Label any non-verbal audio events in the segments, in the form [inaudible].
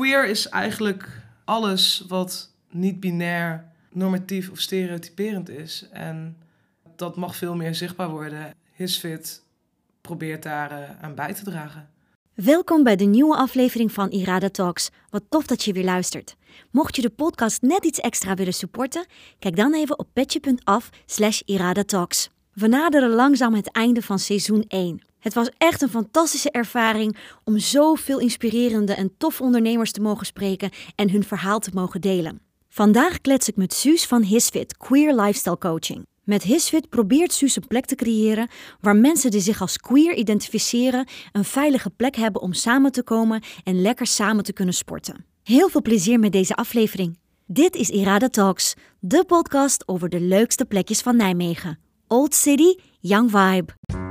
queer is eigenlijk alles wat niet binair, normatief of stereotyperend is. En dat mag veel meer zichtbaar worden. Hisfit probeert daar uh, aan bij te dragen. Welkom bij de nieuwe aflevering van Irada Talks. Wat tof dat je weer luistert. Mocht je de podcast net iets extra willen supporten, kijk dan even op petje.af slash. We naderen langzaam het einde van seizoen 1. Het was echt een fantastische ervaring om zoveel inspirerende en toffe ondernemers te mogen spreken en hun verhaal te mogen delen. Vandaag klets ik met Suus van Hisfit, Queer Lifestyle Coaching. Met Hisfit probeert Suus een plek te creëren waar mensen die zich als queer identificeren een veilige plek hebben om samen te komen en lekker samen te kunnen sporten. Heel veel plezier met deze aflevering. Dit is Irada Talks, de podcast over de leukste plekjes van Nijmegen. Old City, Young Vibe.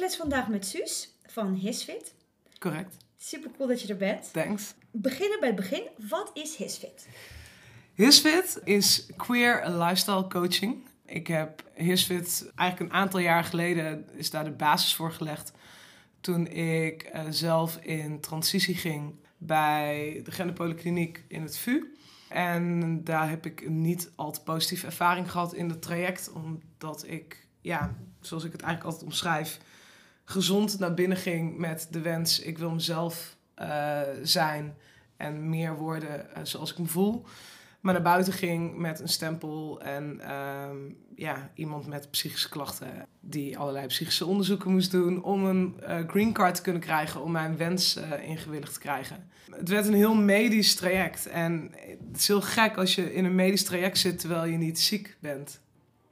Ik les vandaag met Suus van Hisfit. Correct. Super cool dat je er bent. Thanks. Beginnen bij het begin. Wat is Hisfit? Hisfit is queer lifestyle coaching. Ik heb Hisfit eigenlijk een aantal jaar geleden is daar de basis voor gelegd. Toen ik uh, zelf in transitie ging bij de Genderpolykliniek in het VU. En daar heb ik een niet al te positieve ervaring gehad in het traject. Omdat ik, ja, zoals ik het eigenlijk altijd omschrijf, gezond naar binnen ging met de wens: ik wil mezelf uh, zijn en meer worden uh, zoals ik me voel. Maar naar buiten ging met een stempel en uh, ja, iemand met psychische klachten die allerlei psychische onderzoeken moest doen om een uh, green card te kunnen krijgen, om mijn wens uh, ingewilligd te krijgen. Het werd een heel medisch traject en het is heel gek als je in een medisch traject zit terwijl je niet ziek bent.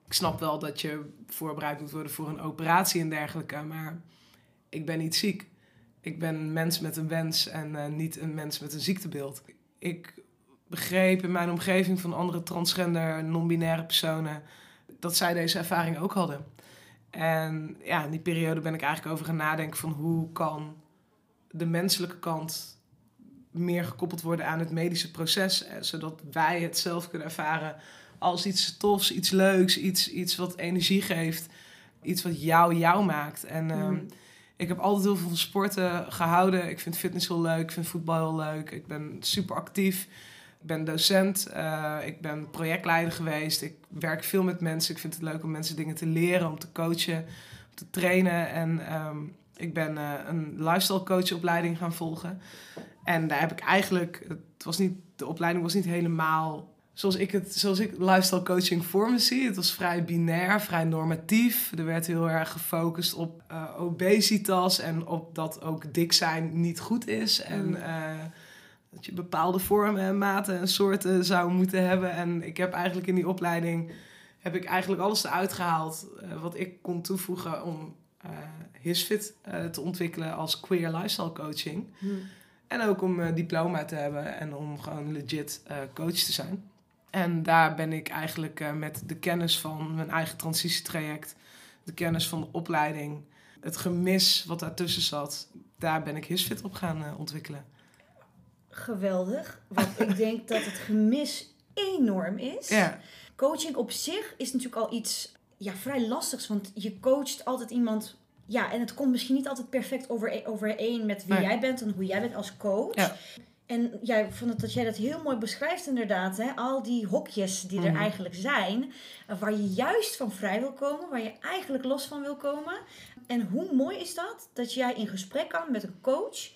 Ik snap wel dat je voorbereid moet worden voor een operatie en dergelijke, maar ik ben niet ziek. Ik ben een mens met een wens en uh, niet een mens met een ziektebeeld. Ik begreep in mijn omgeving van andere transgender, non-binaire personen dat zij deze ervaring ook hadden. En ja, in die periode ben ik eigenlijk over gaan nadenken van hoe kan de menselijke kant meer gekoppeld worden aan het medische proces, eh, zodat wij het zelf kunnen ervaren als iets tofs, iets leuks, iets, iets wat energie geeft, iets wat jou jou maakt. En um, mm. ik heb altijd heel veel van sporten gehouden. Ik vind fitness heel leuk, ik vind voetbal heel leuk, ik ben super actief. Ik ben docent, uh, ik ben projectleider geweest. Ik werk veel met mensen. Ik vind het leuk om mensen dingen te leren, om te coachen, om te trainen. En um, ik ben uh, een lifestyle coachopleiding gaan volgen. En daar heb ik eigenlijk, het was niet, de opleiding was niet helemaal zoals ik het, zoals ik lifestyle coaching voor me zie. Het was vrij binair, vrij normatief. Er werd heel erg gefocust op uh, obesitas en op dat ook dik zijn niet goed is. En dat je bepaalde vormen en maten en soorten zou moeten hebben. En ik heb eigenlijk in die opleiding heb ik eigenlijk alles eruit gehaald uh, wat ik kon toevoegen om Hisfit te ontwikkelen als queer lifestyle coaching. Hmm. En ook om diploma te hebben en om gewoon legit coach te zijn. En daar ben ik eigenlijk met de kennis van mijn eigen transitietraject, de kennis van de opleiding, het gemis wat daartussen zat, daar ben ik Hisfit op gaan ontwikkelen geweldig. Want ik [laughs] denk dat het gemis enorm is. Ja. Coaching op zich is natuurlijk al iets ja, vrij lastigs. Want je coacht altijd iemand. Ja, en het komt misschien niet altijd perfect over, overeen met wie jij bent en hoe jij bent als coach. Ja. En jij ja, vond het dat jij dat heel mooi beschrijft inderdaad. Hè? Al die hokjes die er mhm. eigenlijk zijn. Waar je juist van vrij wil komen. Waar je eigenlijk los van wil komen. En hoe mooi is dat? Dat jij in gesprek kan met een coach.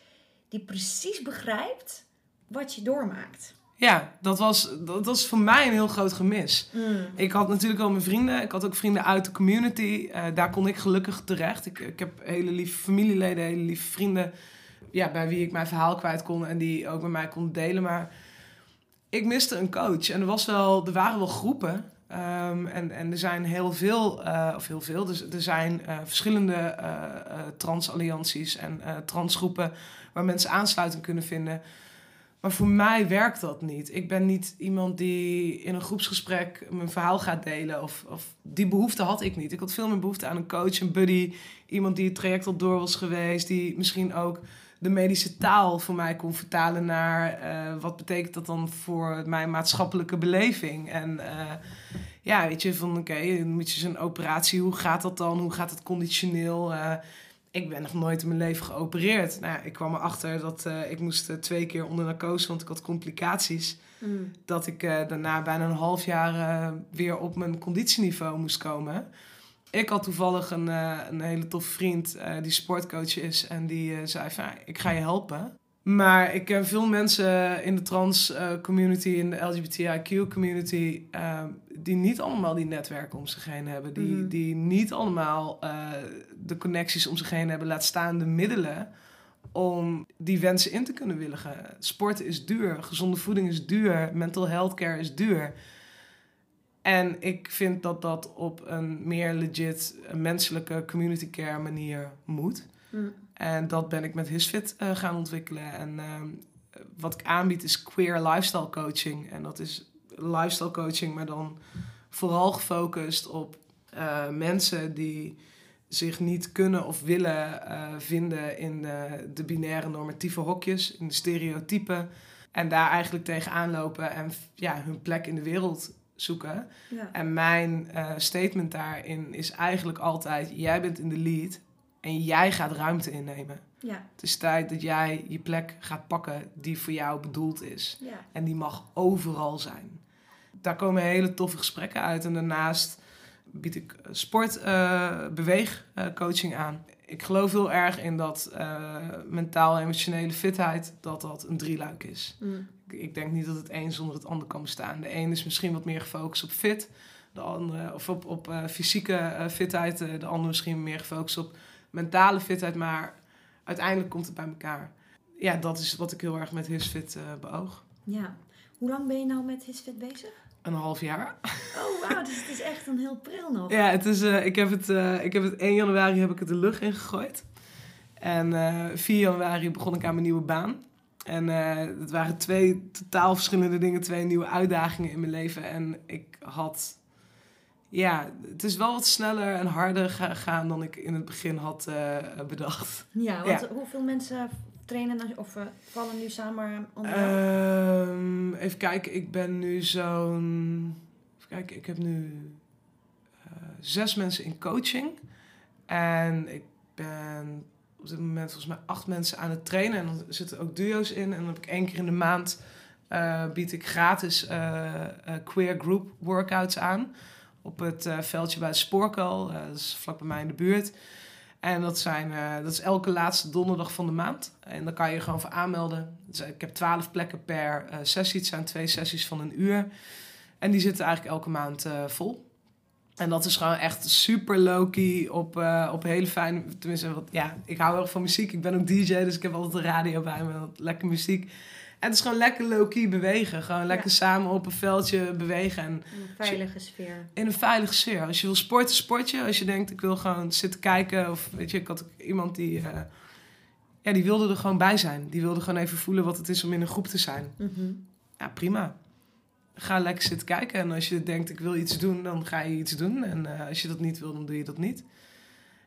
Die precies begrijpt wat je doormaakt. Ja, dat was, dat was voor mij een heel groot gemis. Mm. Ik had natuurlijk al mijn vrienden. Ik had ook vrienden uit de community. Uh, daar kon ik gelukkig terecht. Ik, ik heb hele lieve familieleden, hele lieve vrienden... Ja, bij wie ik mijn verhaal kwijt kon en die ook met mij konden delen. Maar ik miste een coach. En er, was wel, er waren wel groepen. Um, en, en er zijn heel veel, uh, of heel veel, dus er zijn uh, verschillende uh, transallianties en transgroepen waar mensen aansluiting kunnen vinden. Maar voor mij werkt dat niet. Ik ben niet iemand die in een groepsgesprek mijn verhaal gaat delen. Of, of die behoefte had ik niet. Ik had veel meer behoefte aan een coach, een buddy. Iemand die het traject al door was geweest. Die misschien ook de medische taal voor mij kon vertalen naar eh, wat betekent dat dan voor mijn maatschappelijke beleving. En uh, ja, weet je, van oké, okay, moet je zo'n operatie, hoe gaat dat dan? Hoe gaat het conditioneel? Uh, ik ben nog nooit in mijn leven geopereerd. Nou, ik kwam erachter dat ik moest twee keer onder narcose, want ik had complicaties. Mm. Dat ik daarna bijna een half jaar weer op mijn conditieniveau moest komen. Ik had toevallig een, uh, een hele toffe vriend uh, die sportcoach is. En die uh, zei van, ik ga je helpen. Maar ik ken veel mensen in de trans community, in de LGBTIQ community... die niet allemaal die netwerken om zich heen hebben. Die, mm. die niet allemaal de connecties om zich heen hebben. Laat staan de middelen om die wensen in te kunnen willigen. Sport is duur, gezonde voeding is duur, mental health care is duur... En ik vind dat dat op een meer legit menselijke community care manier moet. Mm. En dat ben ik met Hisfit uh, gaan ontwikkelen. En uh, wat ik aanbied is queer lifestyle coaching. En dat is lifestyle coaching, maar dan vooral gefocust op uh, mensen die zich niet kunnen of willen uh, vinden in de, de binaire normatieve hokjes, in de stereotypen. En daar eigenlijk tegenaan lopen en ja, hun plek in de wereld zoeken. Ja. En mijn uh, statement daarin is eigenlijk altijd: jij bent in de lead en jij gaat ruimte innemen. Ja. Het is tijd dat jij je plek gaat pakken die voor jou bedoeld is. Ja. En die mag overal zijn. Daar komen hele toffe gesprekken uit. En daarnaast bied ik sport-beweegcoaching uh, uh, aan. Ik geloof heel erg in dat uh, mentaal-emotionele fitheid, dat dat een drieluik is. Mm ik denk niet dat het een zonder het ander kan bestaan. De een is misschien wat meer gefocust op fit, de andere, of op, op uh, fysieke uh, fitheid, de ander misschien meer gefocust op mentale fitheid, maar uiteindelijk komt het bij elkaar. Ja, dat is wat ik heel erg met Hisfit beoog. Ja. Hoe lang ben je nou met Hisfit bezig? Een half jaar. Oh, wauw, dus het is echt een heel pril nog. Ja, het is, ik, heb het, ik heb het 1 januari heb ik het de lucht ingegooid. En 4 januari begon ik aan mijn nieuwe baan. En uh, het waren twee totaal verschillende dingen, twee nieuwe uitdagingen in mijn leven. En ik had, ja, het is wel wat sneller en harder gegaan dan ik in het begin had uh, bedacht. Ja, want hoeveel mensen trainen of uh, vallen nu samen onder um, Even kijken, ik ben nu zo'n, even kijken, ik heb nu zes mensen in coaching. En ik ben op dit moment volgens mij acht mensen aan het trainen. En dan zitten ook duo's in. En dan heb ik één keer in de maand uh, bied ik gratis queer group workouts aan. Op het veldje bij het dat is vlak bij mij in de buurt. En dat, zijn, dat is elke laatste donderdag van de maand. En dan kan je gewoon voor aanmelden. Dus ik heb twaalf plekken per sessie. Het zijn twee sessies van een uur. En die zitten eigenlijk elke maand vol. En dat is gewoon echt super low-key op, op hele fijne... Tenminste, wat, ja, ik hou heel erg van muziek. Ik ben ook DJ, dus ik heb altijd de radio bij me. Lekker muziek. En het is gewoon lekker low-key bewegen. Gewoon lekker samen op een veldje bewegen. En in een veilige sfeer. In een veilige sfeer. Als je wil sporten, sport je. Als je denkt, ik wil gewoon zitten kijken. Of weet je, ik had iemand die... Uh, ja, die wilde er gewoon bij zijn. Die wilde gewoon even voelen wat het is om in een groep te zijn. Mhm. Ja, prima ga lekker zitten kijken. En als je denkt, ik wil iets doen, dan ga je iets doen. En uh, als je dat niet wil, dan doe je dat niet.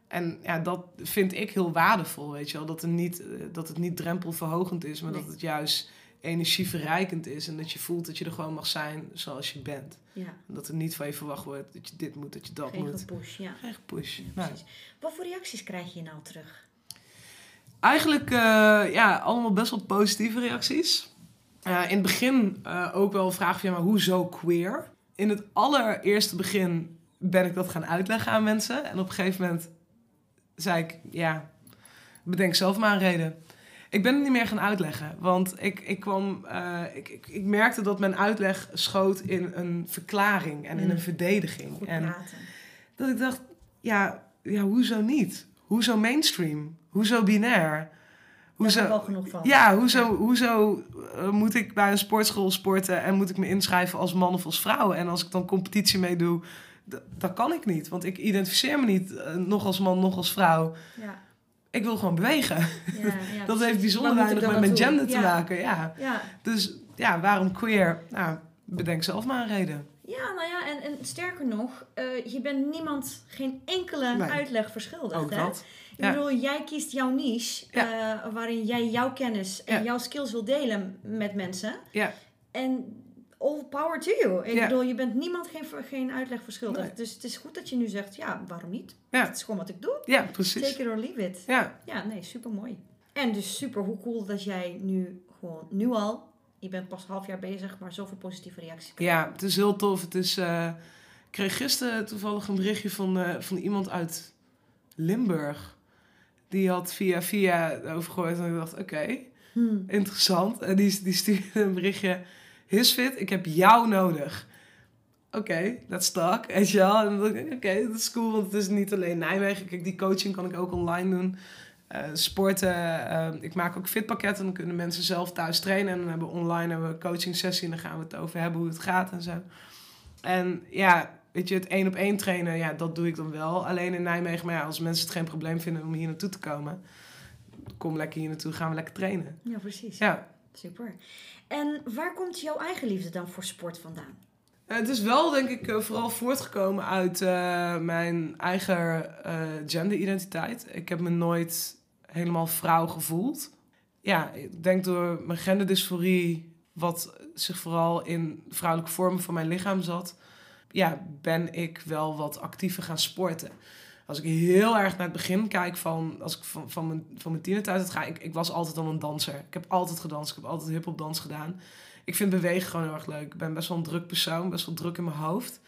En ja, dat vind ik heel waardevol, weet je wel. Dat, er niet, uh, dat het niet drempelverhogend is, maar nee. dat het juist energieverrijkend is. En dat je voelt dat je er gewoon mag zijn zoals je bent. Ja. Dat er niet van je verwacht wordt dat je dit moet, dat je dat Geen moet. Gepush, ja. Geen push. Ja. Wat voor reacties krijg je nou terug? Eigenlijk uh, ja, allemaal best wel positieve reacties. Uh, in het begin uh, ook wel vraag van, ja, maar hoezo queer? In het allereerste begin ben ik dat gaan uitleggen aan mensen. En op een gegeven moment zei ik, ja, bedenk zelf maar een reden. Ik ben het niet meer gaan uitleggen, want ik, ik, kwam, uh, ik, ik, ik, merkte dat mijn uitleg schoot in een verklaring en in een verdediging. Goed en praten. dat ik dacht, ja, ja, hoezo niet? Hoezo mainstream? Hoezo binair? Hoezo, Daar wel genoeg van. Ja, hoezo, hoezo uh, moet ik bij een sportschool sporten en moet ik me inschrijven als man of als vrouw? En als ik dan competitie meedoe, dat kan ik niet. Want ik identificeer me niet uh, nog als man, nog als vrouw. Ja. Ik wil gewoon bewegen. Ja, ja. [laughs] dat heeft bijzonder weinig met mijn gender te maken. Ja. Dus ja, waarom queer? Nou, bedenk zelf maar een reden. Ja, nou ja, en, en sterker nog, eh, je bent niemand geen enkele Nee. uitleg verschuldigd. Ook. Ik bedoel, jij kiest jouw niche, eh, waarin jij jouw kennis en Ja. jouw skills wil delen met mensen. Ja. En all power to you. Ik bedoel, je bent niemand geen, geen uitleg verschuldigd. Nee. Dus het is goed dat je nu zegt, ja, waarom niet? Ja. Het is gewoon wat ik doe. Ja, precies. Take it or leave it. Ja, Ja, nee, super mooi. En dus super, hoe cool dat jij nu gewoon, nu al, je bent pas een half jaar bezig, maar zoveel positieve reacties krijgt. ja, het is heel tof. Het is, eh, ik kreeg gisteren toevallig een berichtje van, eh, van iemand uit Limburg. Die had via via over gehoord en ik dacht, oké, Hmm. interessant. En die, die stuurde een berichtje, Hisfit, ik heb jou nodig. Oké, let's talk. Weet je wel? Oké, dat is cool, want het is niet alleen Nijmegen. Kijk, die coaching kan ik ook online doen. Eh, sporten, eh, ik maak ook fitpakketten. Dan kunnen mensen zelf thuis trainen. En dan hebben we online hebben we een coaching sessie. En dan gaan we het over hebben hoe het gaat en zo. En ja, weet je, het één op één trainen, ja, dat doe ik dan wel. Alleen in Nijmegen, maar ja, als mensen het geen probleem vinden om hier naartoe te komen... Kom lekker hier naartoe, gaan we lekker trainen. Ja, precies. Ja, Super. En waar komt jouw eigen liefde dan voor sport vandaan? Eh, Het is wel, denk ik, eh, vooral voortgekomen uit eh, mijn eigen genderidentiteit. Ik heb me nooit helemaal vrouw gevoeld. Ja, ik denk door mijn genderdysforie, wat zich vooral in vrouwelijke vormen van mijn lichaam zat, ja, ben ik wel wat actiever gaan sporten. Als ik heel erg naar het begin kijk van, als ik van, van mijn, van mijn tienertijd ga, ik, ik was altijd al een danser. Ik heb altijd gedanst, ik heb altijd hip-hop dans gedaan. Ik vind bewegen gewoon heel erg leuk. Ik ben best wel een druk persoon, best wel druk in mijn hoofd.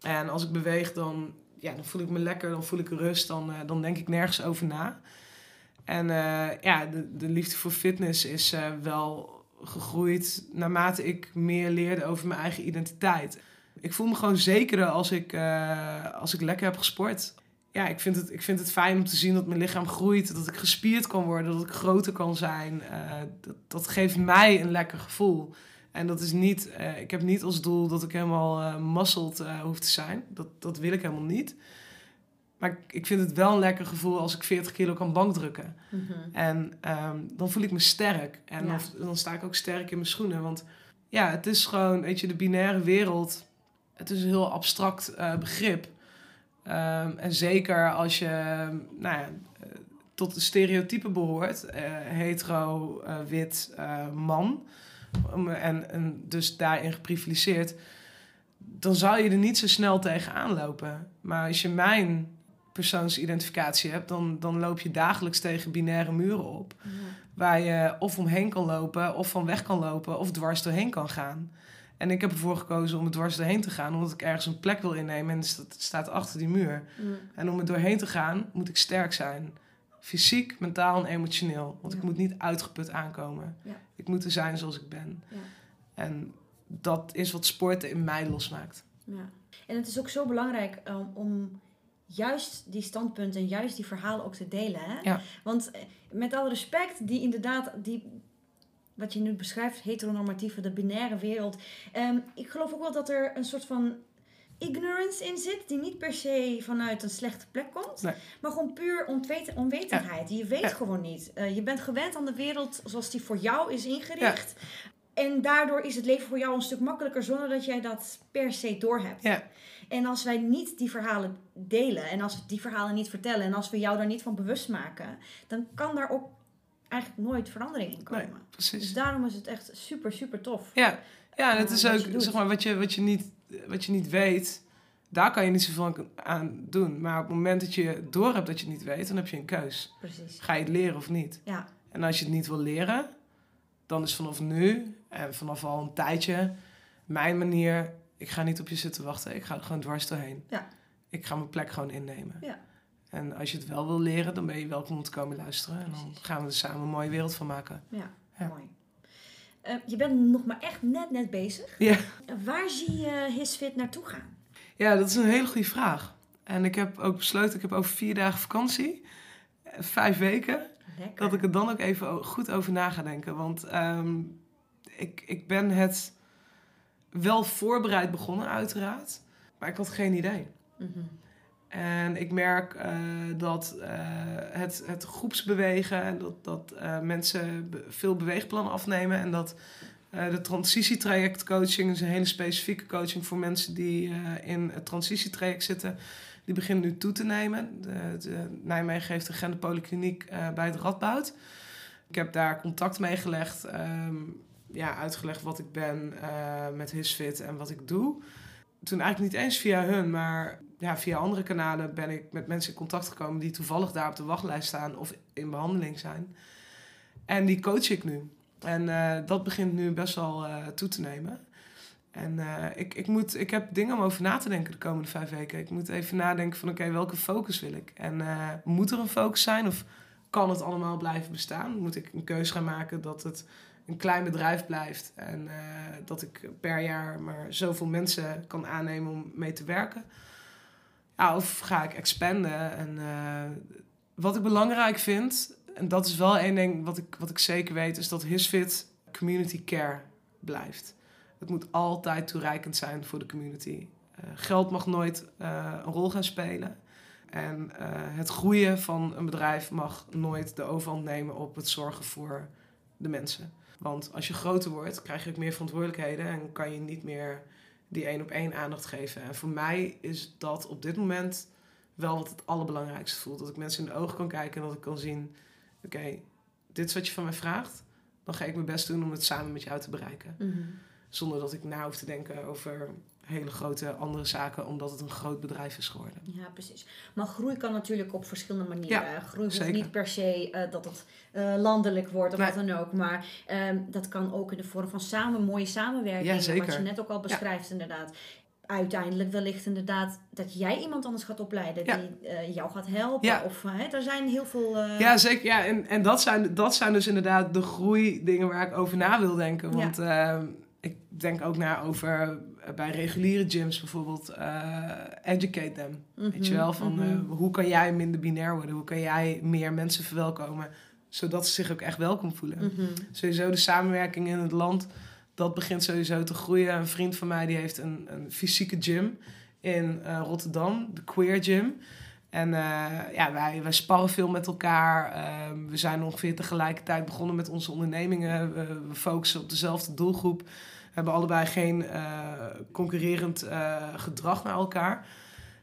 En als ik beweeg, dan, ja, dan voel ik me lekker, dan voel ik rust, dan, eh, dan denk ik nergens over na. En eh, ja, de, de liefde voor fitness is eh, wel gegroeid naarmate ik meer leerde over mijn eigen identiteit. Ik voel me gewoon zekerder als ik, als ik lekker heb gesport. Ja, ik vind, het, ik vind het fijn om te zien dat mijn lichaam groeit, dat ik gespierd kan worden, dat ik groter kan zijn. Eh, dat, dat geeft mij een lekker gevoel. En dat is niet, eh, ik heb niet als doel dat ik helemaal eh muscled hoef te zijn. Dat, dat wil ik helemaal niet. Maar ik, ik vind het wel een lekker gevoel als ik 40 kilo kan bankdrukken. En ehm, dan voel ik me sterk. En Ja. dan, dan sta ik ook sterk in mijn schoenen. Want ja, het is gewoon, weet je, de binaire wereld. Het is een heel abstract begrip. Ehm, en zeker als je, nou ja, eh, tot de stereotypen behoort. eh, hetero, eh, wit, man. Um, en, en dus daarin geprivilegeerd. Dan zou je er niet zo snel tegenaan lopen. Maar als je mijn persoonsidentificatie hebt, dan, dan loop je dagelijks tegen binaire muren op. Waar je of omheen kan lopen, of van weg kan lopen, of dwars doorheen kan gaan. En ik heb ervoor gekozen om er dwars doorheen te gaan, omdat ik ergens een plek wil innemen en het staat achter die muur. En om er doorheen te gaan, moet ik sterk zijn. Fysiek, mentaal en emotioneel. Want ik moet niet uitgeput aankomen. Ja. Ik moet er zijn zoals ik ben. Ja. En dat is wat sporten in mij losmaakt. Ja. En het is ook zo belangrijk um, om juist die standpunten en juist die verhalen ook te delen. Hè? Ja. Want eh, met alle respect, die inderdaad, die, wat je nu beschrijft, heteronormatieve, de binaire wereld. ehm, ik geloof ook wel dat er een soort van ignorance in zit, die niet per se vanuit een slechte plek komt, Nee. maar gewoon puur onwetendheid. Je weet Ja. gewoon niet. Eh, je bent gewend aan de wereld zoals die voor jou is ingericht. En daardoor is het leven voor jou een stuk makkelijker zonder dat jij dat per se doorhebt. Ja. En als wij niet die verhalen delen en als we die verhalen niet vertellen en als we jou daar niet van bewust maken, dan kan daar ook eigenlijk nooit verandering in komen. Nee, Dus precies. daarom is het echt super, super tof. Ja, ja en het Ja, is ook, zeg maar, wat je, wat, je niet, wat je niet weet, daar kan je niet zoveel aan doen. Maar op het moment dat je door hebt dat je het niet weet, dan heb je een keus. Precies. Ga je het leren of niet? Ja, En als je het niet wil leren, dan is vanaf nu en vanaf al een tijdje mijn manier. Ik ga niet op je zitten wachten. Ik ga er gewoon dwars doorheen. Ja. Ik ga mijn plek gewoon innemen. Ja. En als je het wel wil leren, dan ben je welkom om te komen luisteren. En dan gaan we er samen een mooie wereld van maken. ja, Ja. mooi. Eh, je bent nog maar echt net, net bezig. Ja. Waar zie je Hisfit naartoe gaan? Ja, dat is een hele goede vraag. En ik heb ook besloten, ik heb over vier dagen vakantie. Vijf weken. Lekker. Dat ik er dan ook even goed over na ga denken. Want ehm, ik, ik ben het wel voorbereid begonnen, uiteraard. Maar ik had geen idee. Mhm. En ik merk eh, dat eh, het, het groepsbewegen en dat, dat eh, mensen veel beweegplannen afnemen en dat de transitietraject coaching is een hele specifieke coaching voor mensen die in het transitietraject zitten. Die begint nu toe te nemen. De, de Nijmegen heeft een genderpolykliniek uh, bij het Radboud. Ik heb daar contact mee gelegd, um, ja, uitgelegd wat ik ben met HisFit en wat ik doe. Toen eigenlijk niet eens via hun, maar ja, via andere kanalen ben ik met mensen in contact gekomen die toevallig daar op de wachtlijst staan of in behandeling zijn. En die coach ik nu. En uh, dat begint nu best wel uh, toe te nemen. En uh, ik, ik, moet, ik heb dingen om over na te denken de komende vijf weken. Ik moet even nadenken van oké, welke focus wil ik? En moet er een focus zijn of kan het allemaal blijven bestaan? Moet ik een keuze gaan maken dat het een klein bedrijf blijft en dat ik per jaar maar zoveel mensen kan aannemen om mee te werken? Ja, of ga ik expanden? En wat ik belangrijk vind, en dat is wel één ding wat ik, wat ik zeker weet, is dat HisFit community care blijft. Het moet altijd toereikend zijn voor de community. Uh, geld mag nooit uh, een rol gaan spelen. En het groeien van een bedrijf mag nooit de overhand nemen op het zorgen voor de mensen. Want als je groter wordt, krijg je ook meer verantwoordelijkheden en kan je niet meer die één op één aandacht geven. En voor mij is dat op dit moment wel wat het allerbelangrijkste voelt. Dat ik mensen in de ogen kan kijken en dat ik kan zien oké, dit is wat je van mij vraagt, dan ga ik mijn best doen om het samen met jou te bereiken. Mhm. Zonder dat ik na hoef te denken over hele grote andere zaken, omdat het een groot bedrijf is geworden. Ja, precies. Maar groei kan natuurlijk op verschillende manieren. Ja, groei hoeft niet per se uh, dat het uh, landelijk wordt of nee. wat dan ook. Maar um, dat kan ook in de vorm van samen, mooie samenwerking. Ja, zeker. Wat je net ook al beschrijft, ja. inderdaad uiteindelijk wellicht inderdaad dat jij iemand anders gaat opleiden die uh, jou gaat helpen. Ja. Of hè, er zijn heel veel. Ja, zeker. Ja, en en dat, zijn, dat zijn dus inderdaad de groeidingen waar ik over na wil denken. Want ehm, ik denk ook na over eh, bij reguliere gyms bijvoorbeeld uh, educate them. Weet je wel, van mhm. uh, hoe kan jij minder binair worden? Hoe kan jij meer mensen verwelkomen? Zodat ze zich ook echt welkom voelen. mhm. Sowieso de samenwerking in het land, dat begint sowieso te groeien. Een vriend van mij die heeft een, een fysieke gym in uh, Rotterdam, de Queer Gym. En uh, ja, wij, wij sparren veel met elkaar. Uh, we zijn ongeveer tegelijkertijd begonnen met onze ondernemingen. We, we focussen op dezelfde doelgroep. We hebben allebei geen uh, concurrerend gedrag naar elkaar.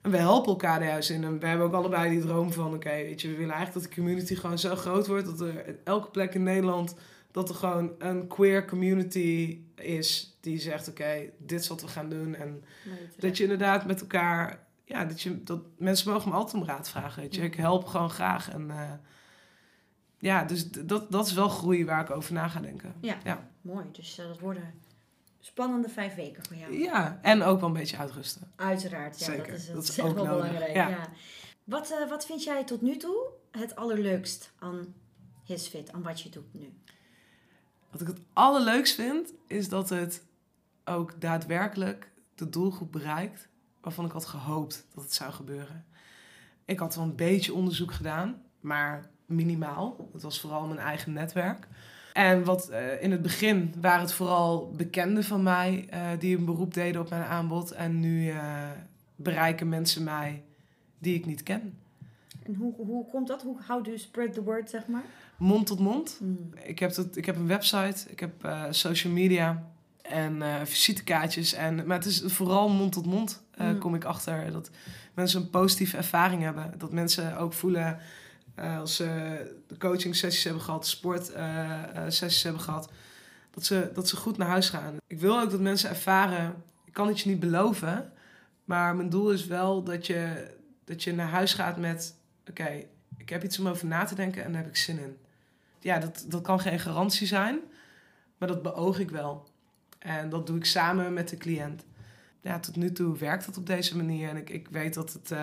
En we helpen elkaar juist in. En we hebben ook allebei die droom van... oké, okay, weet je, we willen eigenlijk dat de community gewoon zo groot wordt... dat er in elke plek in Nederland... dat er gewoon een queer community is... die zegt, oké, okay, dit is wat we gaan doen. En dat je inderdaad met elkaar ja, dat, je, dat mensen mogen me altijd om raad vragen. Weet je. Ik help gewoon graag. En uh, ja, dus dat, dat is wel groei waar ik over na ga denken. Ja, ja. mooi. Dus uh, dat worden spannende vijf weken voor jou. Ja, en ook wel een beetje uitrusten. Uiteraard, ja. Zeker. Dat is, dat is ook wel nodig. belangrijk. Ja. Ja. Wat, uh, wat vind jij tot nu toe het allerleukst aan HisFit, aan wat je doet nu? Wat ik het allerleukst vind, is dat het ook daadwerkelijk de doelgroep bereikt waarvan ik had gehoopt dat het zou gebeuren. Ik had wel een beetje onderzoek gedaan, maar minimaal. Het was vooral mijn eigen netwerk. En wat uh, in het begin waren het vooral bekenden van mij uh, die een beroep deden op mijn aanbod. En nu uh, bereiken mensen mij die ik niet ken. En hoe, hoe komt dat? Hoe how do you spread the word, zeg maar? Mond tot mond. Mm. Ik, heb dat, ik heb een website, ik heb social media en uh, visitekaartjes. En, maar het is vooral mond tot mond, uh, mm. kom ik achter. Dat mensen een positieve ervaring hebben. Dat mensen ook voelen uh, als ze de coaching sessies hebben gehad, sport sessies hebben gehad, dat ze, dat ze goed naar huis gaan. Ik wil ook dat mensen ervaren, ik kan het je niet beloven, maar mijn doel is wel dat je, dat je naar huis gaat met, oké, okay, ik heb iets om over na te denken en daar heb ik zin in. Ja, dat, dat kan geen garantie zijn, maar dat beoog ik wel. En dat doe ik samen met de cliënt. Ja, tot nu toe werkt het op deze manier. En ik, ik weet dat het... Uh,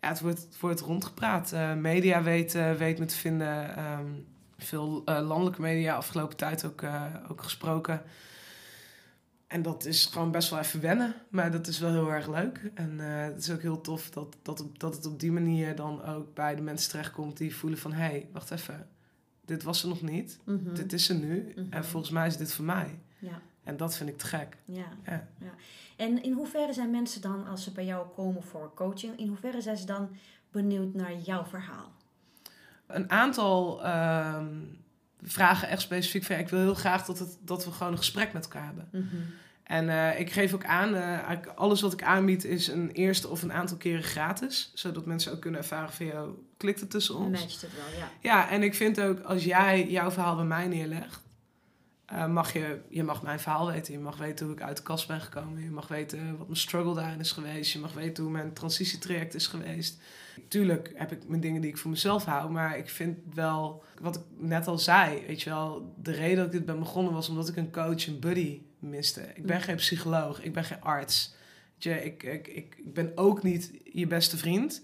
ja, het wordt, het wordt rondgepraat. Uh, media weet, uh, weet me te vinden. Um, veel landelijke media afgelopen tijd ook, ook gesproken. En dat is gewoon best wel even wennen. Maar dat is wel heel erg leuk. En het is ook heel tof dat, dat, dat het op die manier dan ook bij de mensen terechtkomt... die voelen van, hé, hey, wacht even. Dit was er nog niet. Mm -hmm. Dit is er nu. Mhm. Mm -hmm. En volgens mij is dit voor mij. En dat vind ik te gek. Ja. Ja. ja. En in hoeverre zijn mensen dan, als ze bij jou komen voor coaching, in hoeverre zijn ze dan benieuwd naar jouw verhaal? Een aantal um, vragen echt specifiek van... ja, ik wil heel graag dat, het, dat we gewoon een gesprek met elkaar hebben. Mhm. En eh, ik geef ook aan, eh, alles wat ik aanbied is een eerste of een aantal keren gratis. Zodat mensen ook kunnen ervaren van, jou klikt het tussen ons? Matcht het wel, ja. Ja, en ik vind ook, als jij jouw verhaal bij mij neerlegt... eh, mag je, je mag mijn verhaal weten. Je mag weten hoe ik uit de kast ben gekomen. Je mag weten wat mijn struggle daarin is geweest. Je mag weten hoe mijn transitietraject is geweest. Tuurlijk heb ik mijn dingen die ik voor mezelf hou. Maar ik vind wel, wat ik net al zei, weet je wel... De reden dat ik dit ben begonnen was omdat ik een coach, een buddy miste. Ik ben geen psycholoog, ik ben geen arts. Weet je, ik, ik, ik, ik ben ook niet je beste vriend.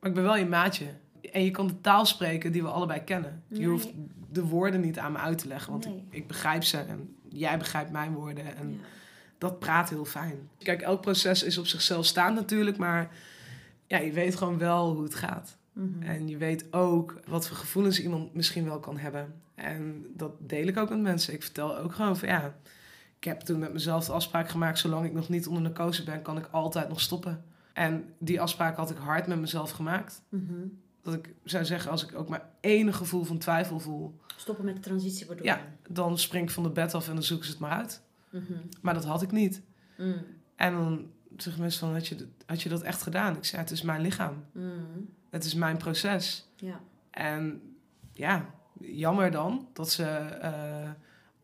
Maar ik ben wel je maatje. En je kan de taal spreken die we allebei kennen. Je hoeft de woorden niet aan me uit te leggen. Want Nee. ik, ik begrijp ze en jij begrijpt mijn woorden. En Ja. dat praat heel fijn. Kijk, elk proces is op zichzelf staand natuurlijk. Maar ja, je weet gewoon wel hoe het gaat. Mhm. En je weet ook wat voor gevoelens iemand misschien wel kan hebben. En dat deel ik ook met mensen. Ik vertel ook gewoon van ja, ik heb toen met mezelf de afspraak gemaakt, zolang ik nog niet onder narcose ben, kan ik altijd nog stoppen. En die afspraak had ik hard met mezelf gemaakt. Mhm. Dat ik zou zeggen, als ik ook maar enig gevoel van twijfel voel, Stoppen met de transitie bedoel Ja. dan spring ik van de bed af en dan zoeken ze het maar uit. Mhm. Maar dat had ik niet. Mm. En dan zeggen mensen van, had je, dat- had je dat echt gedaan? Ik zei, het is mijn lichaam. Mm. Het is mijn proces. Ja. En ja, jammer dan dat ze eh,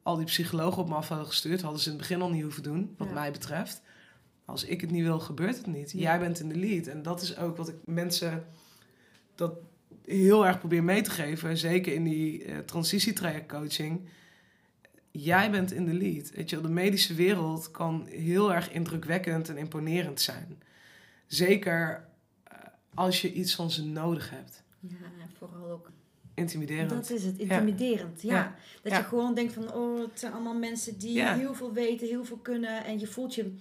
al die psychologen op me af hadden gestuurd. Hadden ze in het begin al niet hoeven doen, wat Ja. mij betreft. Als ik het niet wil, gebeurt het niet. Ja. Jij bent in de lead. En dat is ook wat ik mensen dat heel erg probeer mee te geven. Zeker in die eh transitietrajectcoaching. Jij bent in de lead. Weet je, de medische wereld kan heel erg indrukwekkend en imponerend zijn. Zeker eh, als je iets van ze nodig hebt. Ja, en vooral ook. Intimiderend. Dat is het, intimiderend. Ja. Ja. Dat Ja. je gewoon denkt van, oh, het zijn allemaal mensen die heel veel weten, heel veel kunnen. En je voelt je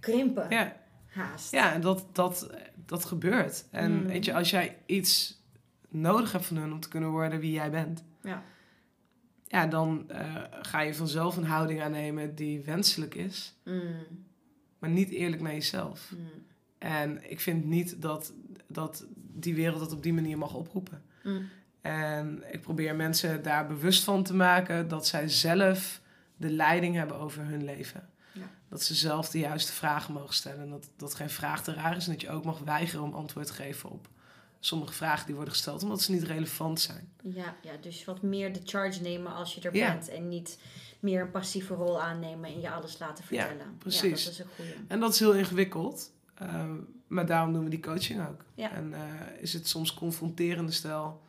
krimpen. Ja, Haast. ja en dat, dat, dat gebeurt. En Mm. weet je, als jij iets nodig hebt van hun om te kunnen worden wie jij bent, Ja. ja, dan eh, ga je vanzelf een houding aannemen die wenselijk is, Mm. maar niet eerlijk naar jezelf. Mm. En ik vind niet dat, dat die wereld dat op die manier mag oproepen. En ik probeer mensen daar bewust van te maken dat zij zelf de leiding hebben over hun leven. Ja. Dat ze zelf de juiste vragen mogen stellen. En dat, dat geen vraag te raar is. En dat je ook mag weigeren om antwoord te geven op sommige vragen die worden gesteld, omdat ze niet relevant zijn. Ja, ja, dus wat meer de charge nemen als je er Ja. bent. En niet meer een passieve rol aannemen en je alles laten Ja, vertellen. precies. dat is een goede. En dat is heel ingewikkeld. eh, maar daarom doen we die coaching ook. Ja. En eh, is het soms confronterende stijl.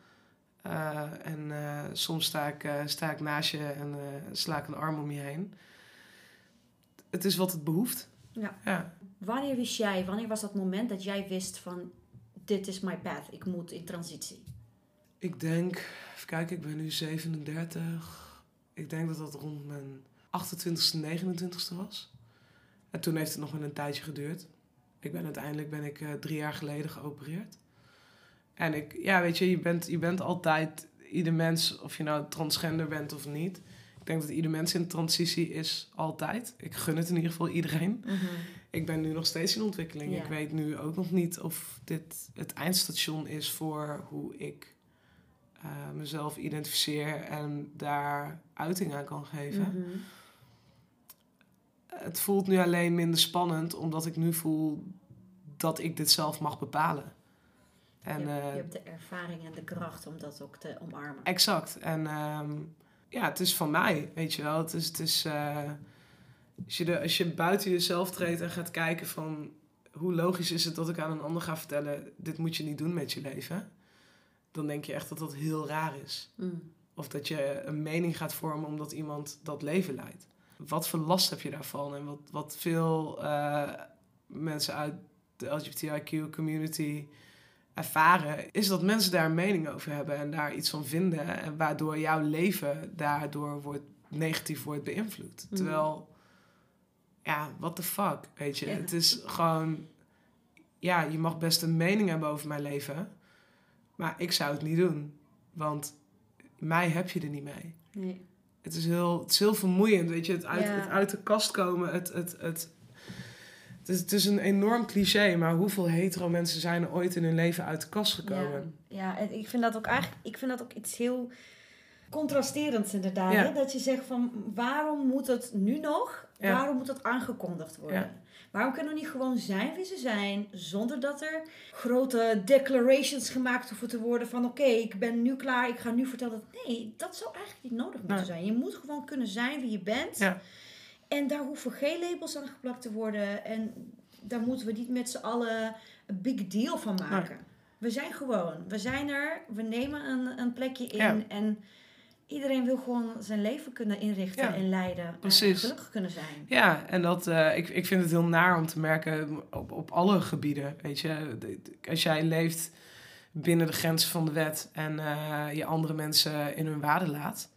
Eh, en soms sta ik, sta ik naast je en sla ik een arm om je heen. Het is wat het behoeft. Ja. ja. Wanneer wist jij, wanneer was dat moment dat jij wist van... Dit is my path, ik moet in transitie. Ik denk, even kijken, ik ben nu 37. Ik denk dat dat rond mijn 28ste, 29ste was. En toen heeft het nog wel een tijdje geduurd. Ik ben uiteindelijk ben ik eh, drie jaar geleden geopereerd. En ik, ja, weet je, je bent, je bent altijd ieder mens, of je nou transgender bent of niet. Ik denk dat ieder mens in transitie is altijd. Ik gun het in ieder geval iedereen. Ik ben nu nog steeds in ontwikkeling. Ja. Ik weet nu ook nog niet of dit het eindstation is voor hoe ik eh, mezelf identificeer en daar uiting aan kan geven. Mhm. Het voelt nu alleen minder spannend, omdat ik nu voel dat ik dit zelf mag bepalen. En, je, hebt- eh, je hebt de ervaring en de kracht om dat ook te omarmen. Exact. En ehm, ja, het is van mij, weet je wel. Het is, het is, eh, als, je de, als je buiten jezelf treedt en gaat kijken van... hoe logisch is het dat ik aan een ander ga vertellen... dit moet je niet doen met je leven. Dan denk je echt dat dat heel raar is. Mm. Of dat je een mening gaat vormen omdat iemand dat leven leidt. Wat voor last heb je daarvan? En wat, wat veel eh, mensen uit de LGBTIQ-community ervaren... is dat mensen daar een mening over hebben en daar iets van vinden... en waardoor jouw leven daardoor wordt, negatief wordt beïnvloed. Mhm. Terwijl, ja, what the fuck, weet je? Ja. Het is gewoon... Ja, je mag best een mening hebben over mijn leven... maar ik zou het niet doen. Want mij heb je er niet mee. Nee. Het is heel, het is heel vermoeiend, weet je. Het uit, Ja. het uit de kast komen, het... het, het het is, het is een enorm cliché, maar hoeveel hetero mensen zijn er ooit in hun leven uit de kast gekomen? Ja, ja, en ik vind dat ook eigenlijk, ik vind dat ook iets heel contrasterend inderdaad. Ja. Hè? Dat je zegt van waarom moet het nu nog? Ja. Waarom moet het aangekondigd worden? Ja. Waarom kunnen we niet gewoon zijn wie ze zijn, zonder dat er grote declarations gemaakt hoeven te worden van oké, ik ben nu klaar, ik ga nu vertellen dat. Nee, dat zou eigenlijk niet nodig moeten zijn. Je moet gewoon kunnen zijn wie je bent. En daar hoeven geen labels aan geplakt te worden. En daar moeten we niet met z'n allen een big deal van maken. We zijn gewoon. We zijn er. We nemen een, een plekje in. Ja. En iedereen wil gewoon zijn leven kunnen inrichten Ja, en leiden. En gelukkig kunnen zijn. Ja, en dat, eh, ik, ik vind het heel naar om te merken op, op alle gebieden. Weet je, als jij leeft binnen de grenzen van de wet en eh, je andere mensen in hun waarde laat.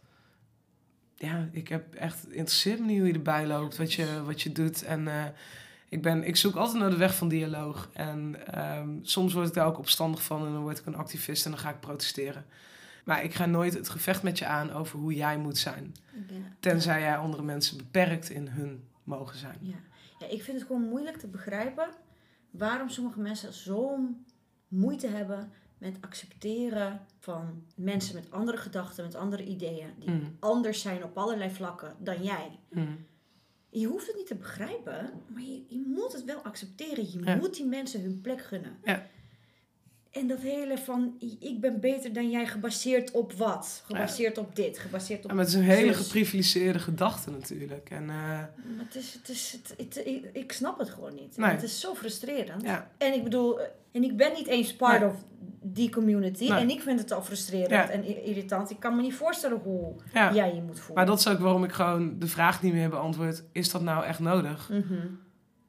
Ja, ik heb echt, interesseert me niet hoe je erbij loopt, wat je, wat je doet. En eh, ik, ben, ik zoek altijd naar de weg van dialoog. En ehm, soms word ik daar ook opstandig van en dan word ik een activist en dan ga ik protesteren. Maar ik ga nooit het gevecht met je aan over hoe jij moet zijn. Ja. Tenzij jij andere mensen beperkt in hun mogen zijn. Ja. ja, ik vind het gewoon moeilijk te begrijpen waarom sommige mensen zo'n moeite hebben met accepteren van mensen met andere gedachten, met andere ideeën, die Mm. anders zijn op allerlei vlakken dan jij. Mm. Je hoeft het niet te begrijpen, maar je, je moet het wel accepteren. Je Ja. moet die mensen hun plek gunnen. Ja. En dat hele van, ik ben beter dan jij, gebaseerd op wat? Gebaseerd op dit, gebaseerd op... Ja, maar het is een hele geprivilegeerde gedachte natuurlijk. En eh, Maar het is, het is, het, het- ik, ik snap het gewoon niet. Nee. Het is zo frustrerend. ja, En ik bedoel, eh, en ik ben niet eens part Nee. of die community. Nee. En ik vind het al frustrerend en irritant. Ik kan me niet voorstellen hoe jij je moet voelen. Maar dat is ook waarom ik gewoon de vraag niet meer beantwoord. Is dat nou echt nodig? Mhm.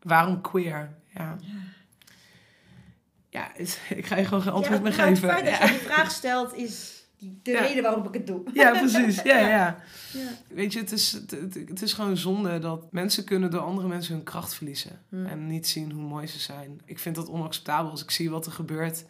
Waarom queer? Ja, ja [laughs] ik ga je gewoon geen antwoord Ja, meer geven. Het feit dat je die vraag stelt is de Ja. reden waarom ik het doe. ja, precies. Ja, [laughs] ja. Ja. Weet je, het is, het, is gewoon zonde dat mensen kunnen door andere mensen hun kracht verliezen. Hmm. En niet zien hoe mooi ze zijn. Ik vind dat onacceptabel als ik zie wat er gebeurt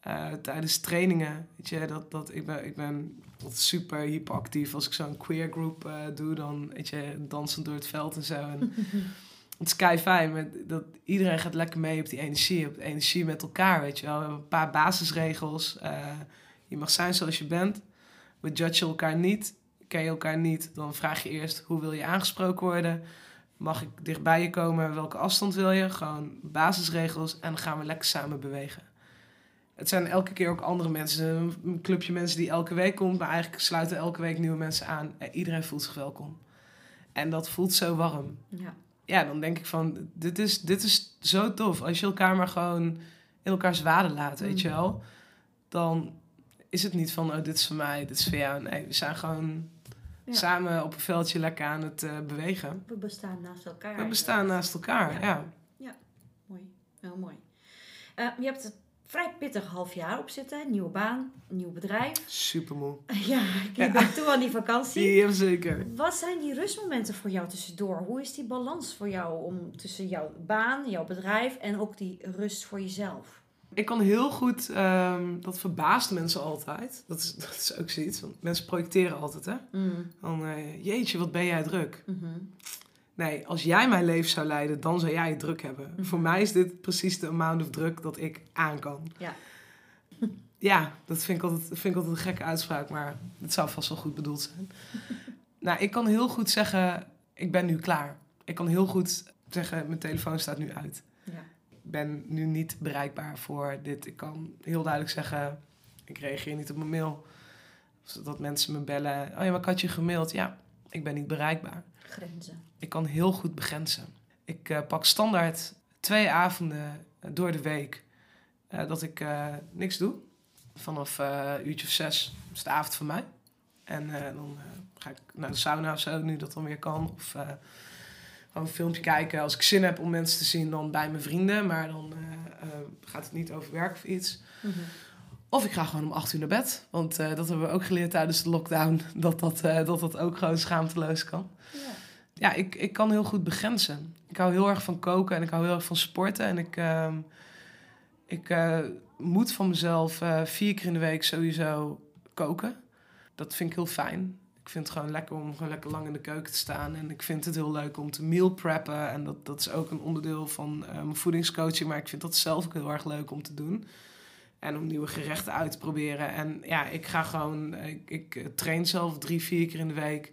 eh, tijdens trainingen. Weet je, dat, dat, ik, ben, ik ben super hyperactief. Als ik zo'n queer group eh, doe, dan weet je, dansen door het veld en zo. En [laughs] het is kei fijn, maar dat, iedereen gaat lekker mee op die energie. Op de energie met elkaar, weet je wel. We hebben een paar basisregels. Eh, je mag zijn zoals je bent. We judgen elkaar niet. Ken je elkaar niet, dan vraag je eerst hoe wil je aangesproken worden. Mag ik dichtbij je komen? Welke afstand wil je? Gewoon basisregels en dan gaan we lekker samen bewegen. Het zijn elke keer ook andere mensen. Een clubje mensen die elke week komt, maar eigenlijk sluiten elke week nieuwe mensen aan. En iedereen voelt zich welkom. En dat voelt zo warm. Ja. Ja, dan denk ik van, dit is, dit is zo tof. Als je elkaar maar gewoon in elkaars waarde laat, weet je Mm. wel. Dan is het niet van, oh, dit is voor mij, dit is voor jou. Nee, we zijn gewoon Ja. samen op een veldje lekker aan het eh, bewegen. We bestaan naast elkaar. We bestaan naast elkaar, Ja. ja. Mooi, heel mooi. Eh, je hebt het vrij pittig half jaar op zitten. Nieuwe baan, nieuw bedrijf. Super moe. [laughs] Ja, je bent toe aan die vakantie. [laughs] Ja, zeker. Wat zijn die rustmomenten voor jou tussendoor? Hoe is die balans voor jou om tussen jouw baan, jouw bedrijf en ook die rust voor jezelf? Ik kan heel goed, ehm, dat verbaast mensen altijd. Dat is, [laughs] dat is ook zoiets, want mensen projecteren altijd, hè. Dan, eh, jeetje, wat ben jij druk. Mhm. Nee, als jij mijn leven zou leiden, dan zou jij het druk hebben. Mhm. Voor mij is dit precies de amount of druk dat ik aan kan. Ja. [laughs] Ja, dat vind ik, altijd, vind ik altijd een gekke uitspraak, maar het zou vast wel goed bedoeld zijn. [laughs] nou, ik kan heel goed zeggen, ik ben nu klaar. Ik kan heel goed zeggen, mijn telefoon staat nu uit. Ja. Ik ben nu niet bereikbaar voor dit. Ik kan heel duidelijk zeggen, ik reageer niet op mijn mail. Of dat mensen me bellen, oh ja, maar ik had je gemaild. Ja, ik ben niet bereikbaar. Grenzen. Ik kan heel goed begrenzen. Ik eh, pak standaard twee avonden eh, door de week eh, dat ik niks doe. Vanaf eh uurtje of zes is de avond van mij. En dan ga ik naar de sauna of zo, nu dat dan weer kan. Of gewoon een filmpje kijken. Als ik zin heb om mensen te zien, dan bij mijn vrienden. Maar dan gaat het niet over werk of iets. Mhm. Of ik ga gewoon om acht uur naar bed. Want dat hebben we ook geleerd tijdens de lockdown. [laughs] Dat dat, dat, dat ook gewoon schaamteloos kan. Ja. Ja, ik, ik kan heel goed begrenzen. Ik hou heel erg van koken en ik hou heel erg van sporten. En ik, ehm, ik eh, moet van mezelf eh, vier keer in de week sowieso koken. Dat vind ik heel fijn. Ik vind het gewoon lekker om gewoon lekker lang in de keuken te staan. En ik vind het heel leuk om te meal preppen. En dat, dat is ook een onderdeel van eh, mijn voedingscoaching. Maar ik vind dat zelf ook heel erg leuk om te doen. En om nieuwe gerechten uit te proberen. En ja, ik ga gewoon, ik, ik train zelf drie, vier keer in de week.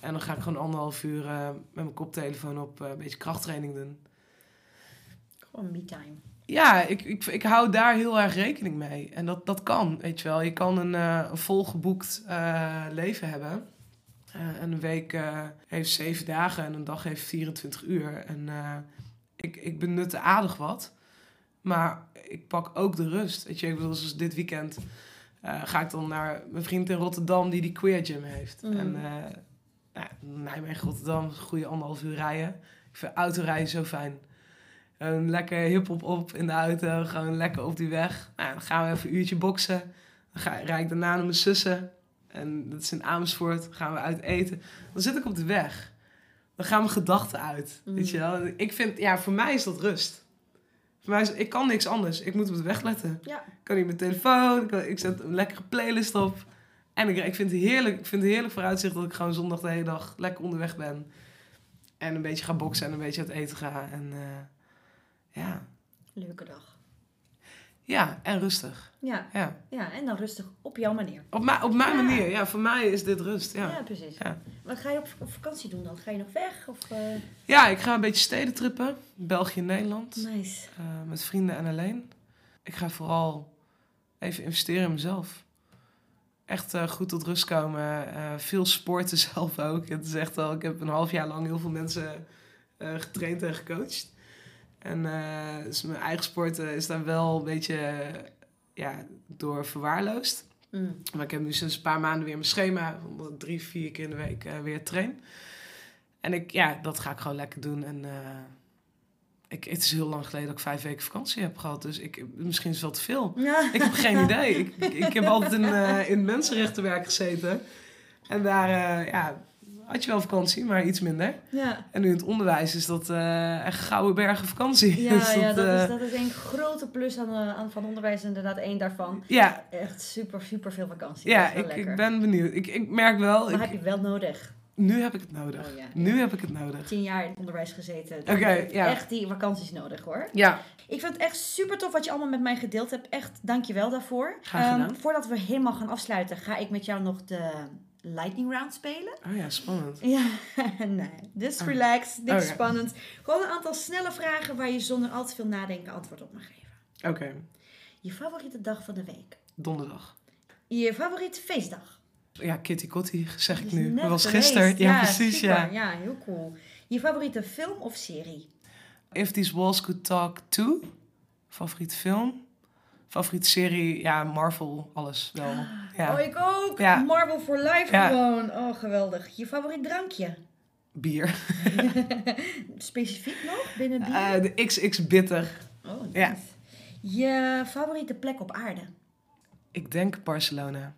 En dan ga ik gewoon anderhalf uur uh, met mijn koptelefoon op uh, een beetje krachttraining doen. Gewoon me-time. Ja, ik, ik, ik hou daar heel erg rekening mee. En dat, dat kan, weet je wel. Je kan een, uh, een volgeboekt leven hebben. en een week heeft zeven dagen en een dag heeft 24 uur. En ik, ik benut aardig wat. Maar ik pak ook de rust. Weet je, ik bedoel, zoals dit weekend ga ik dan naar mijn vriend in Rotterdam die die queer gym heeft. Mm. En nou, Nijmegen, Rotterdam, goede anderhalf uur rijden. Ik vind autorijden zo fijn. Lekker hip-hop op in de auto, gewoon lekker op die weg. Nou, dan gaan we even een uurtje boksen. Dan ga, rijd ik daarna naar mijn zussen. En dat is in Amersfoort. Dan gaan we uit eten. Dan zit ik op de weg. Dan gaan mijn gedachten uit. Mm. Weet je wel? Ik vind, ja, voor mij is dat rust. Voor mij is, ik kan niks anders. Ik moet op de weg letten. Ja. Ik kan niet mijn telefoon. Ik, kan- ik zet een lekkere playlist op. En ik, ik vind het heerlijk. Ik vind het heerlijk vooruitzicht dat ik gewoon zondag de hele dag lekker onderweg ben. En een beetje ga boksen en een beetje uit eten ga. En eh, ja. Leuke dag. ja, en rustig. Ja, Ja. ja, en dan rustig op jouw manier. Op, mijn op mijn Ja. manier. Ja, voor mij is dit rust. Ja, Ja, precies. Ja. Wat ga je op, op vakantie doen dan? Ga je nog weg? Of, eh, ja ik ga een beetje stedentrippen. België en Nederland. Nice. eh, met vrienden en alleen. Ik ga vooral even investeren in mezelf. Echt eh, goed tot rust komen. eh, veel sporten [laughs] zelf ook. Het is echt wel, ik heb een half jaar lang heel veel mensen eh, getraind en gecoacht. En dus mijn eigen sporten is daar wel een beetje ja, door verwaarloosd. Mm. Maar ik heb nu sinds een paar maanden weer mijn schema. Omdat ik drie, vier keer in de week weer train. En ik, ja, dat ga ik gewoon lekker doen. En ik, het is heel lang geleden dat ik vijf weken vakantie heb gehad. Dus ik, misschien is het wel te veel. Ja. Ik heb geen idee. Ik, ik, heb altijd in, eh, in mensenrechtenwerk gezeten. En daar eh, ja, had je wel vakantie, maar iets minder. Ja. En nu in het onderwijs is dat eh, echt gouden bergen vakantie. Ja, [laughs] Dus ja, dat, is, dat is een grote plus aan, aan van onderwijs. Inderdaad, één daarvan. ja, Echt super, super veel vakantie. ja Dat ik, ik ben benieuwd. Ik, ik merk wel, Maar ik- heb je wel nodig. Nu heb ik het nodig. Oh, ja. Nu heb ik het nodig. Tien jaar in het onderwijs gezeten. Oké, ja. Echt die vakanties nodig hoor. Ja, Ik vind het echt super tof wat je allemaal met mij gedeeld hebt. Echt, dank je wel daarvoor. Ehm, voordat we helemaal gaan afsluiten, ga ik met jou nog de lightning round spelen. oh ja, spannend. [laughs] Ja, nee. Dus Oh. relax, niks Oh, ja. spannend. Gewoon een aantal snelle vragen waar je zonder al te veel nadenken antwoord op mag geven. Oké, Je favoriete dag van de week? donderdag. Je favoriete feestdag? Ja, Kitty Kotti, zeg ik nu. Dat was gisteren. Ja, precies, super. ja. Ja, heel cool. Je favoriete film of serie? If These Walls Could Talk To. Favoriete film. Favoriete serie, ja, Marvel, alles wel. Ja. Oh, ik ook. Ja. Marvel for Life gewoon. Oh, geweldig. Je favoriet drankje? Bier. [laughs] Specifiek nog binnen bier? Eh, de XX Bitter. oh, nice. ja. Je favoriete plek op aarde? Ik denk Barcelona.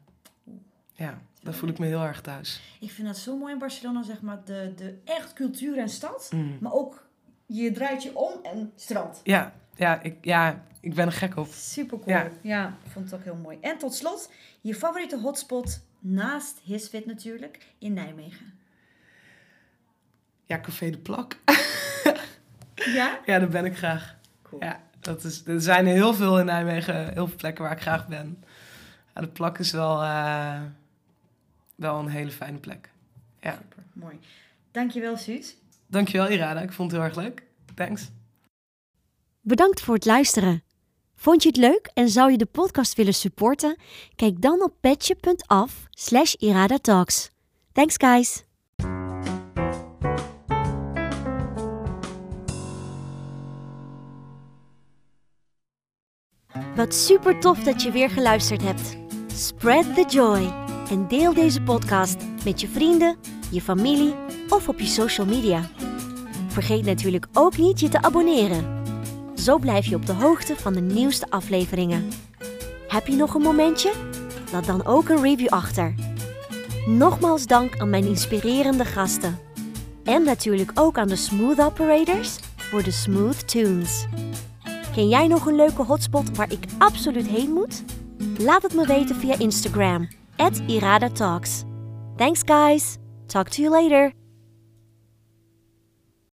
Ja, daar voel ik me heel erg thuis. Ik vind dat zo mooi in Barcelona, zeg maar, de, de echt cultuur en stad. Mm. Maar ook, je draait je om en strand. Ja, ja, ik, ja, ik ben er gek op. Super cool. Ja. Vond het ook heel mooi. En tot slot, je favoriete hotspot naast Hisfit natuurlijk, in Nijmegen. Ja, Café de Plak. [laughs] Ja? Ja, daar ben ik graag. Cool. Ja, dat is, er zijn heel veel in Nijmegen, heel veel plekken waar ik graag ben. Ja, de Plak is wel, eh, wel een hele fijne plek. Ja. Super, mooi. Dankjewel, Suus. Dankjewel Irada, ik vond het heel erg leuk. Thanks. Bedankt voor het luisteren. Vond je het leuk en zou je de podcast willen supporten? Kijk dan op petje.af slash iradatalks. Thanks guys! Wat super tof dat je weer geluisterd hebt. Spread the joy en deel deze podcast met je vrienden, je familie of op je social media. Vergeet natuurlijk ook niet je te abonneren. Zo blijf je op de hoogte van de nieuwste afleveringen. Heb je nog een momentje? Laat dan ook een review achter. Nogmaals dank aan mijn inspirerende gasten. En natuurlijk ook aan de Smooth Operators voor de Smooth Tunes. Ken jij nog een leuke hotspot waar ik absoluut heen moet? Laat het me weten via Instagram, at Irada Talks. Thanks guys! Talk to you later!